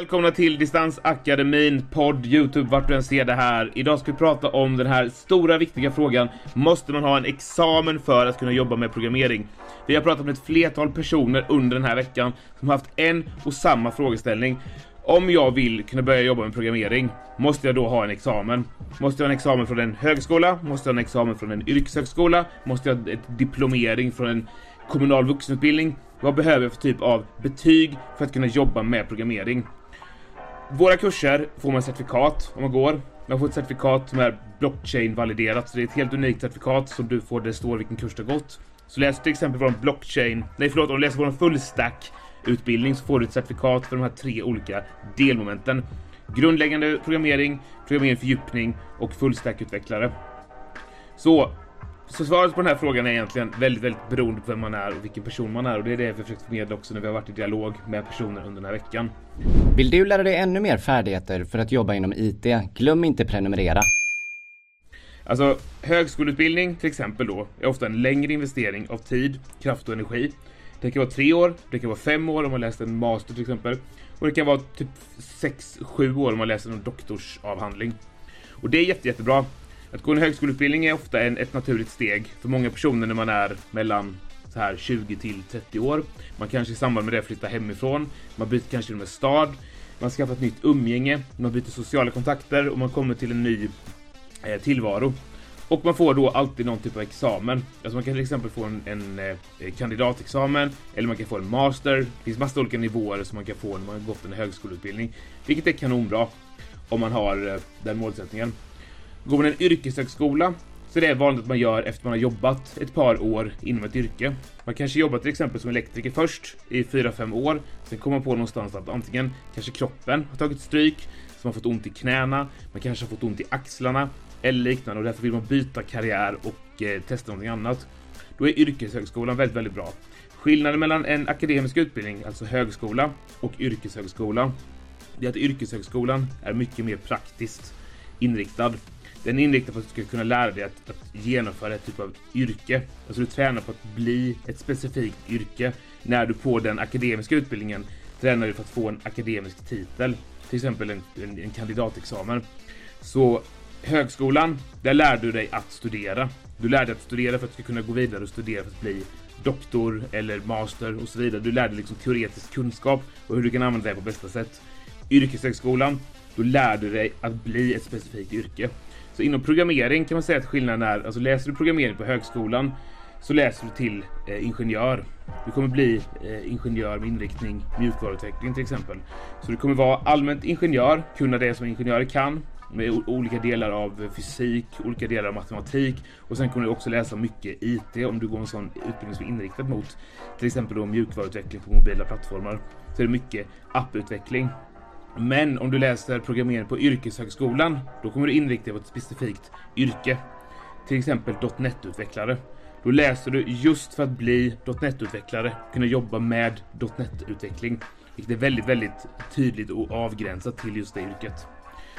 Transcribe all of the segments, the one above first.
Välkomna till Distansakademin, podd, Youtube, vart du än ser det här. Idag ska vi prata om den här stora viktiga frågan. Måste man ha en examen för att kunna jobba med programmering? Vi har pratat med ett flertal personer under den här veckan som har haft en och samma frågeställning. Om jag vill kunna börja jobba med programmering, måste jag då ha en examen? Måste jag ha en examen från en högskola? Måste jag ha en examen från en yrkeshögskola? Måste jag ha ett diplomering från en kommunal vuxenutbildning? Vad behöver jag för typ av betyg för att kunna jobba med programmering? Våra kurser får man certifikat om man går. Man får ett certifikat som är blockchain-validerat, så det är ett helt unikt certifikat som du får där det står vilken kurs du har gått. Så läser du till exempel vår blockchain, nej förlåt, om du läser vår fullstack utbildning så får du ett certifikat för de här tre olika delmomenten. Grundläggande programmering, programmering fördjupning och fullstack-utvecklare. Så så svaret på den här frågan är egentligen väldigt, väldigt beroende på vem man är och vilken person man är och det är det vi försökt förmedla också när vi har varit i dialog med personer under den här veckan. Vill du lära dig ännu mer färdigheter för att jobba inom IT? Glöm inte prenumerera. Alltså högskoleutbildning till exempel då är ofta en längre investering av tid, kraft och energi. Det kan vara tre år, det kan vara fem år om man läser en master till exempel. Och det kan vara typ sex, sju år om man läser en doktorsavhandling. Och det är jätte, jättebra. Att gå en högskoleutbildning är ofta en, ett naturligt steg för många personer när man är mellan så här 20 till 30 år. Man kanske i samband med det flyttar hemifrån, man byter kanske till och med stad, man skaffar ett nytt umgänge, man byter sociala kontakter och man kommer till en ny eh, tillvaro. Och man får då alltid någon typ av examen. Alltså man kan till exempel få en, en eh, kandidatexamen eller man kan få en master. Det finns massa olika nivåer som man kan få när man har gått en högskoleutbildning. Vilket är kanonbra om man har eh, den målsättningen. Går man en yrkeshögskola så är det vanligt att man gör efter man har jobbat ett par år inom ett yrke. Man kanske jobbar till exempel som elektriker först i 4-5 år. Sen kommer man på någonstans att antingen kanske kroppen har tagit stryk, så man fått ont i knäna, man kanske har fått ont i axlarna eller liknande och därför vill man byta karriär och eh, testa någonting annat. Då är yrkeshögskolan väldigt, väldigt bra. Skillnaden mellan en akademisk utbildning, alltså högskola, och yrkeshögskola, det är att yrkeshögskolan är mycket mer praktiskt inriktad. Den är inriktad på att du ska kunna lära dig att, att genomföra ett typ av yrke. Alltså du tränar på att bli ett specifikt yrke. När du på den akademiska utbildningen tränar du för att få en akademisk titel. Till exempel en, en, en kandidatexamen. Så högskolan, där lär du dig att studera. Du lär dig att studera för att du ska kunna gå vidare och studera för att bli doktor eller master och så vidare. Du lär dig liksom teoretisk kunskap och hur du kan använda det på bästa sätt. Yrkeshögskolan, då lär du dig att bli ett specifikt yrke. Så inom programmering kan man säga att skillnaden är, alltså läser du programmering på högskolan så läser du till eh, ingenjör. Du kommer bli eh, ingenjör med inriktning mjukvaruutveckling till exempel. Så du kommer vara allmänt ingenjör, kunna det som ingenjörer kan med olika delar av fysik, olika delar av matematik och sen kommer du också läsa mycket IT om du går en sån utbildning som är inriktad mot till exempel då mjukvaruutveckling på mobila plattformar. Så är det mycket apputveckling men om du läser programmering på yrkeshögskolan, då kommer du inrikta dig på ett specifikt yrke. Till exempel .NET-utvecklare. Då läser du just för att bli .NET-utvecklare, kunna jobba med .NET-utveckling. Vilket är väldigt, väldigt tydligt och avgränsat till just det yrket.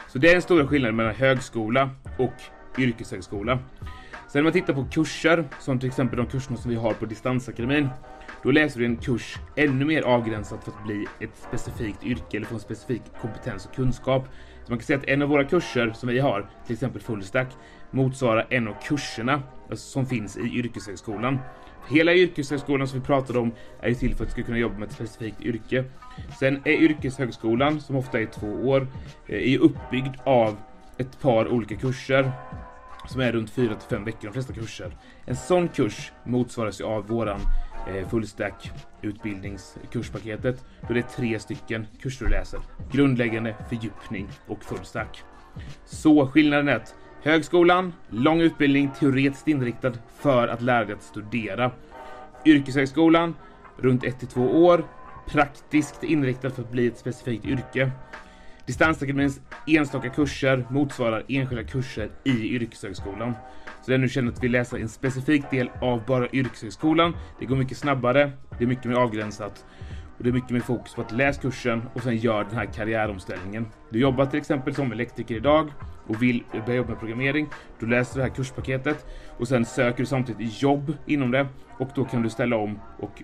Så det är den stora skillnaden mellan högskola och yrkeshögskola. Sen när man tittar på kurser, som till exempel de kurserna som vi har på Distansakademin, då läser du en kurs ännu mer avgränsat för att bli ett specifikt yrke eller få en specifik kompetens och kunskap. Så man kan säga att en av våra kurser som vi har, till exempel Fullstack, motsvarar en av kurserna alltså, som finns i yrkeshögskolan. Hela yrkeshögskolan som vi pratade om är ju till för att du ska kunna jobba med ett specifikt yrke. Sen är yrkeshögskolan, som ofta är två år, eh, är uppbyggd av ett par olika kurser som är runt 4 till 5 veckor de flesta kurser. En sån kurs motsvaras ju av våran eh, fullstack utbildningskurspaketet. Då det är tre stycken kurser du läser. Grundläggande, fördjupning och fullstack. Så skillnaden är att högskolan, lång utbildning, teoretiskt inriktad för att lära dig att studera. Yrkeshögskolan, runt 1 till 2 år, praktiskt inriktad för att bli ett specifikt yrke. Distansakademins enstaka kurser motsvarar enskilda kurser i yrkeshögskolan. Så det är nu känner att vi läser en specifik del av bara yrkeshögskolan. Det går mycket snabbare, det är mycket mer avgränsat och det är mycket mer fokus på att läsa kursen och sen gör den här karriäromställningen. Du jobbar till exempel som elektriker idag och vill börja jobba med programmering. Du läser det här kurspaketet och sen söker du samtidigt jobb inom det och då kan du ställa om och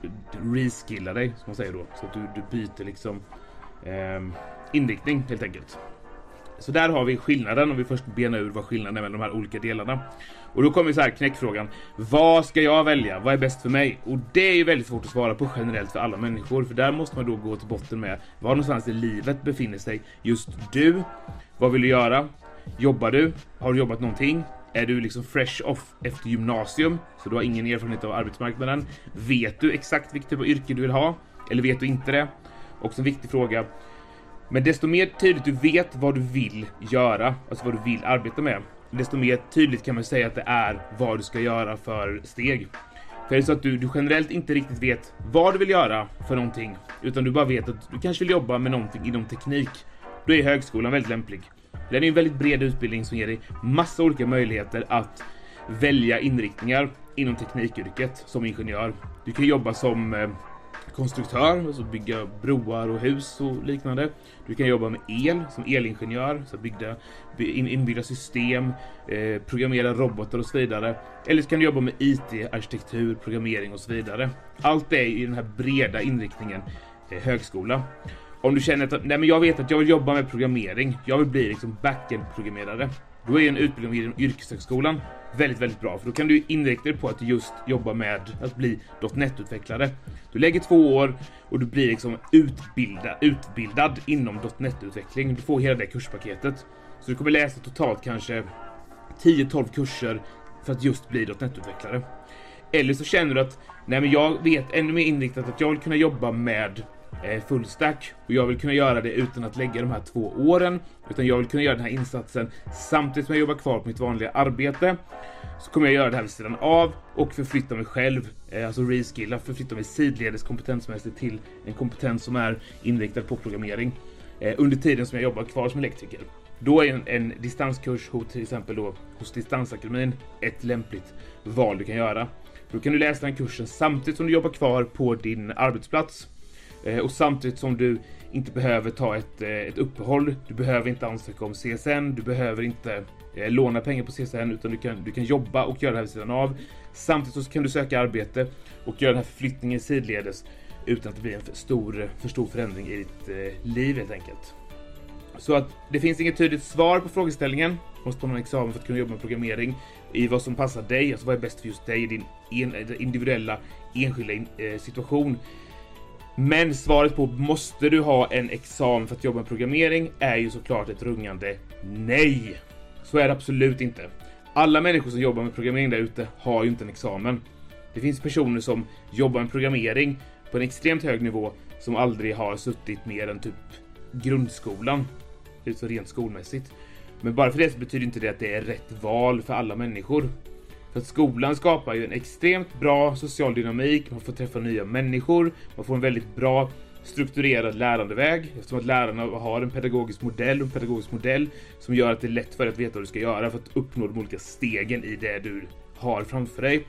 reskilla dig som man säger då så att du, du byter liksom eh, inriktning helt enkelt. Så där har vi skillnaden om vi först benar ur vad skillnaden är mellan de här olika delarna. Och då kommer så här knäckfrågan. Vad ska jag välja? Vad är bäst för mig? Och det är ju väldigt svårt att svara på generellt för alla människor. För där måste man då gå till botten med var någonstans i livet befinner sig just du. Vad vill du göra? Jobbar du? Har du jobbat någonting? Är du liksom fresh off efter gymnasium? Så du har ingen erfarenhet av arbetsmarknaden. Vet du exakt vilket typ av yrke du vill ha? Eller vet du inte det? Också en viktig fråga. Men desto mer tydligt du vet vad du vill göra, alltså vad du vill arbeta med, desto mer tydligt kan man säga att det är vad du ska göra för steg. För är det så att du, du generellt inte riktigt vet vad du vill göra för någonting, utan du bara vet att du kanske vill jobba med någonting inom teknik, då är högskolan väldigt lämplig. Den är en väldigt bred utbildning som ger dig massa olika möjligheter att välja inriktningar inom teknikyrket som ingenjör. Du kan jobba som eh, konstruktör, alltså bygga broar och hus och liknande. Du kan jobba med el som elingenjör, så bygga inbyggda system, eh, programmera robotar och så vidare. Eller så kan du jobba med IT, arkitektur, programmering och så vidare. Allt det är i den här breda inriktningen eh, högskola. Om du känner att nej, men jag vet att jag vill jobba med programmering, jag vill bli liksom backend-programmerare. Då är en utbildning inom yrkeshögskolan väldigt, väldigt bra. För då kan du inrikta dig på att just jobba med att bli .NET-utvecklare. Du lägger två år och du blir liksom utbilda utbildad inom .NET-utveckling. Du får hela det kurspaketet. Så du kommer läsa totalt kanske 10-12 kurser för att just bli .NET-utvecklare. Eller så känner du att nej men jag vet ännu mer inriktat att jag vill kunna jobba med Eh, fullstack och jag vill kunna göra det utan att lägga de här två åren utan jag vill kunna göra den här insatsen samtidigt som jag jobbar kvar på mitt vanliga arbete så kommer jag göra det här vid sidan av och förflytta mig själv, eh, alltså reskilla, förflytta mig sidledes kompetensmässigt till en kompetens som är inriktad på programmering eh, under tiden som jag jobbar kvar som elektriker. Då är en, en distanskurs hos till exempel då hos Distansakademin ett lämpligt val du kan göra. Då kan du läsa den kursen samtidigt som du jobbar kvar på din arbetsplats Eh, och samtidigt som du inte behöver ta ett, eh, ett uppehåll, du behöver inte ansöka om CSN, du behöver inte eh, låna pengar på CSN utan du kan, du kan jobba och göra det här vid sidan av. Samtidigt så kan du söka arbete och göra den här förflyttningen sidledes utan att det blir en för stor, för stor förändring i ditt liv helt enkelt. Så att det finns inget tydligt svar på frågeställningen. Du måste ta någon examen för att kunna jobba med programmering i vad som passar dig, alltså vad är bäst för just dig i din individuella enskilda situation. Men svaret på måste du ha en examen för att jobba med programmering är ju såklart ett rungande nej. Så är det absolut inte. Alla människor som jobbar med programmering där ute har ju inte en examen. Det finns personer som jobbar med programmering på en extremt hög nivå som aldrig har suttit mer än typ grundskolan. Så rent skolmässigt. Men bara för det så betyder inte det att det är rätt val för alla människor. För att skolan skapar ju en extremt bra social dynamik, man får träffa nya människor, man får en väldigt bra strukturerad lärandeväg eftersom att lärarna har en pedagogisk modell en pedagogisk modell som gör att det är lätt för dig att veta vad du ska göra för att uppnå de olika stegen i det du har framför dig.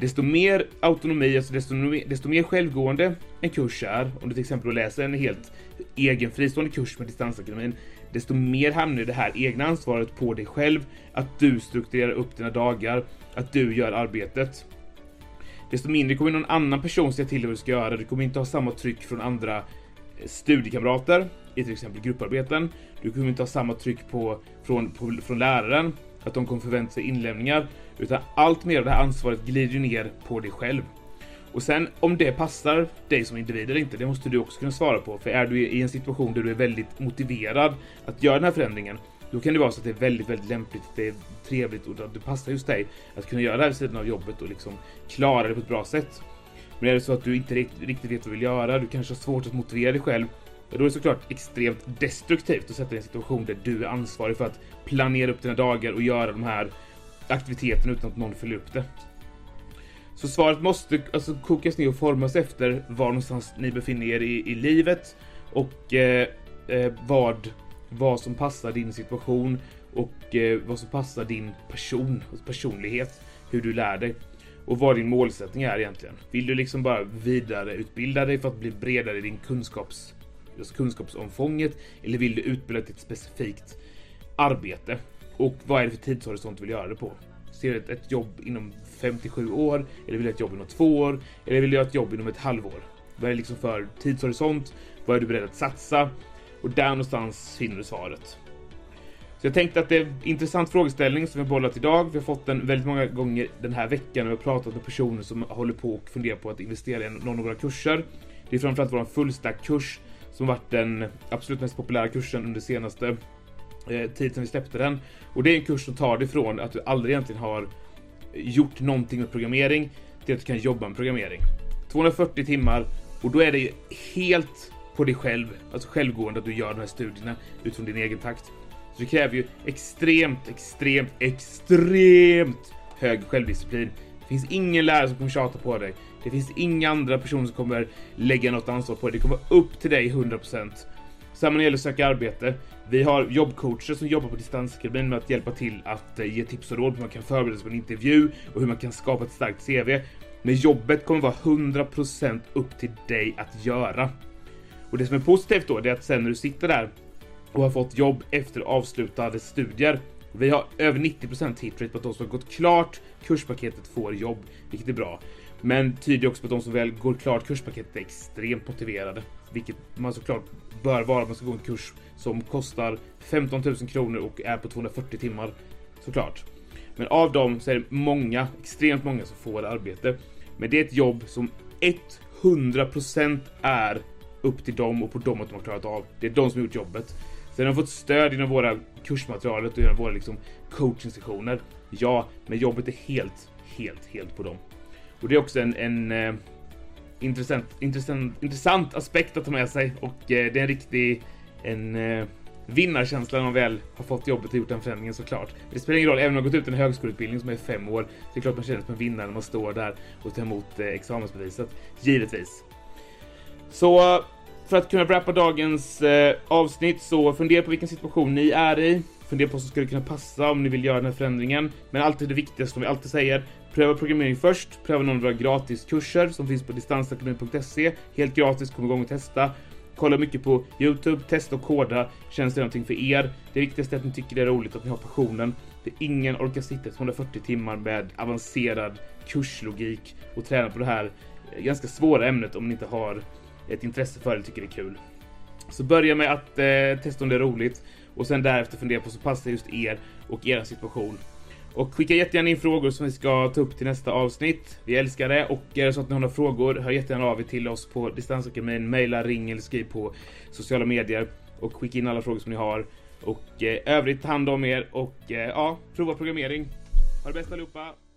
Desto mer autonomi, alltså desto, desto mer självgående en kurs är, om du till exempel läser en helt egen fristående kurs med Distansakademin, desto mer hamnar det här egna ansvaret på dig själv, att du strukturerar upp dina dagar, att du gör arbetet. Desto mindre kommer någon annan person säga till dig vad du ska göra. Du kommer inte ha samma tryck från andra eh, studiekamrater i till exempel grupparbeten. Du kommer inte ha samma tryck på, från, på, från läraren, att de kommer förvänta sig inlämningar. Utan allt mer av det här ansvaret glider ner på dig själv. Och sen om det passar dig som individ eller inte, det måste du också kunna svara på. För är du i en situation där du är väldigt motiverad att göra den här förändringen, då kan det vara så att det är väldigt, väldigt lämpligt, det är trevligt och det passar just dig att kunna göra det här vid sidan av jobbet och liksom klara det på ett bra sätt. Men är det så att du inte riktigt vet vad du vill göra, du kanske har svårt att motivera dig själv, då är det såklart extremt destruktivt att sätta dig i en situation där du är ansvarig för att planera upp dina dagar och göra de här aktiviteterna utan att någon följer upp det. Så svaret måste alltså kokas ner och formas efter var någonstans ni befinner er i, i livet och eh, eh, vad vad som passar din situation och eh, vad som passar din person, alltså personlighet, hur du lär dig och vad din målsättning är egentligen. Vill du liksom bara vidareutbilda dig för att bli bredare i din kunskaps, alltså kunskapsomfånget eller vill du utbilda dig till ett specifikt arbete? Och vad är det för tidshorisont du vill göra det på? Ser du ett, ett jobb inom 57 år? Eller vill du ha ett jobb inom två år? Eller vill du ha ett jobb inom ett halvår? Vad är det liksom för tidshorisont? Vad är du beredd att satsa? Och där någonstans finner du svaret. Så jag tänkte att det är en intressant frågeställning som vi bollat idag. Vi har fått den väldigt många gånger den här veckan och vi har pratat med personer som håller på och funderar på att investera i någon av våra kurser. Det är framförallt vår fullstack-kurs som varit den absolut mest populära kursen under senaste eh, tid sedan vi släppte den. Och det är en kurs som tar dig från att du aldrig egentligen har gjort någonting med programmering till att du kan jobba med programmering. 240 timmar och då är det helt på dig själv, alltså självgående att du gör de här studierna utifrån din egen takt. Så det kräver ju extremt, extremt, extremt hög självdisciplin. Det finns ingen lärare som kommer tjata på dig. Det finns inga andra personer som kommer lägga något ansvar på dig. Det kommer vara upp till dig 100%. Samma när det gäller att söka arbete. Vi har jobbcoacher som jobbar på Distansakademin med att hjälpa till att eh, ge tips och råd på hur man kan förbereda sig på en intervju och hur man kan skapa ett starkt CV. Men jobbet kommer vara 100% upp till dig att göra. Och det som är positivt då, det är att sen när du sitter där och har fått jobb efter avslutade studier. Vi har över 90% hitrate på att de som har gått klart kurspaketet får jobb, vilket är bra. Men tyder också på att de som väl går klart kurspaketet är extremt motiverade, vilket man såklart bör vara om man ska gå en kurs som kostar 15 000 kronor och är på 240 timmar såklart. Men av dem så är det många, extremt många som får arbete. Men det är ett jobb som 100% är upp till dem och på dem att de har klarat av. Det är de som har gjort jobbet. Sen har de fått stöd genom våra kursmaterialet och genom våra liksom coaching-sessioner. Ja, men jobbet är helt, helt, helt på dem. Och det är också en, en eh, intressant, intressant, intressant aspekt att ta med sig och eh, det är en riktig en, eh, vinnarkänsla när man väl har fått jobbet och gjort den förändringen såklart. Det spelar ingen roll, även om man gått ut en högskoleutbildning som är fem år, så det är klart man känner sig som en vinnare när man står där och tar emot eh, examensbeviset. Givetvis. Så för att kunna wrappa dagens eh, avsnitt så fundera på vilken situation ni är i. Fundera på vad som skulle kunna passa om ni vill göra den här förändringen. Men alltid det viktigaste som vi alltid säger. Pröva programmering först. Pröva någon av våra gratiskurser som finns på distansakademin.se. Helt gratis, kom igång och testa. Kolla mycket på Youtube, testa och koda. Känns det någonting för er? Det viktigaste är att ni tycker det är roligt, att ni har passionen. För ingen orkar sitta 240 timmar med avancerad kurslogik och träna på det här ganska svåra ämnet om ni inte har ett intresse för det tycker det är kul. Så börja med att eh, testa om det är roligt och sen därefter fundera på så passar just er och er situation. Och skicka jättegärna in frågor som vi ska ta upp till nästa avsnitt. Vi älskar det och är det så att ni har några frågor, hör jättegärna av er till oss på Distansakademin, mejla, ring eller skriv på sociala medier och skicka in alla frågor som ni har. Och eh, övrigt ta hand om er och eh, ja, prova programmering. Ha det bäst allihopa!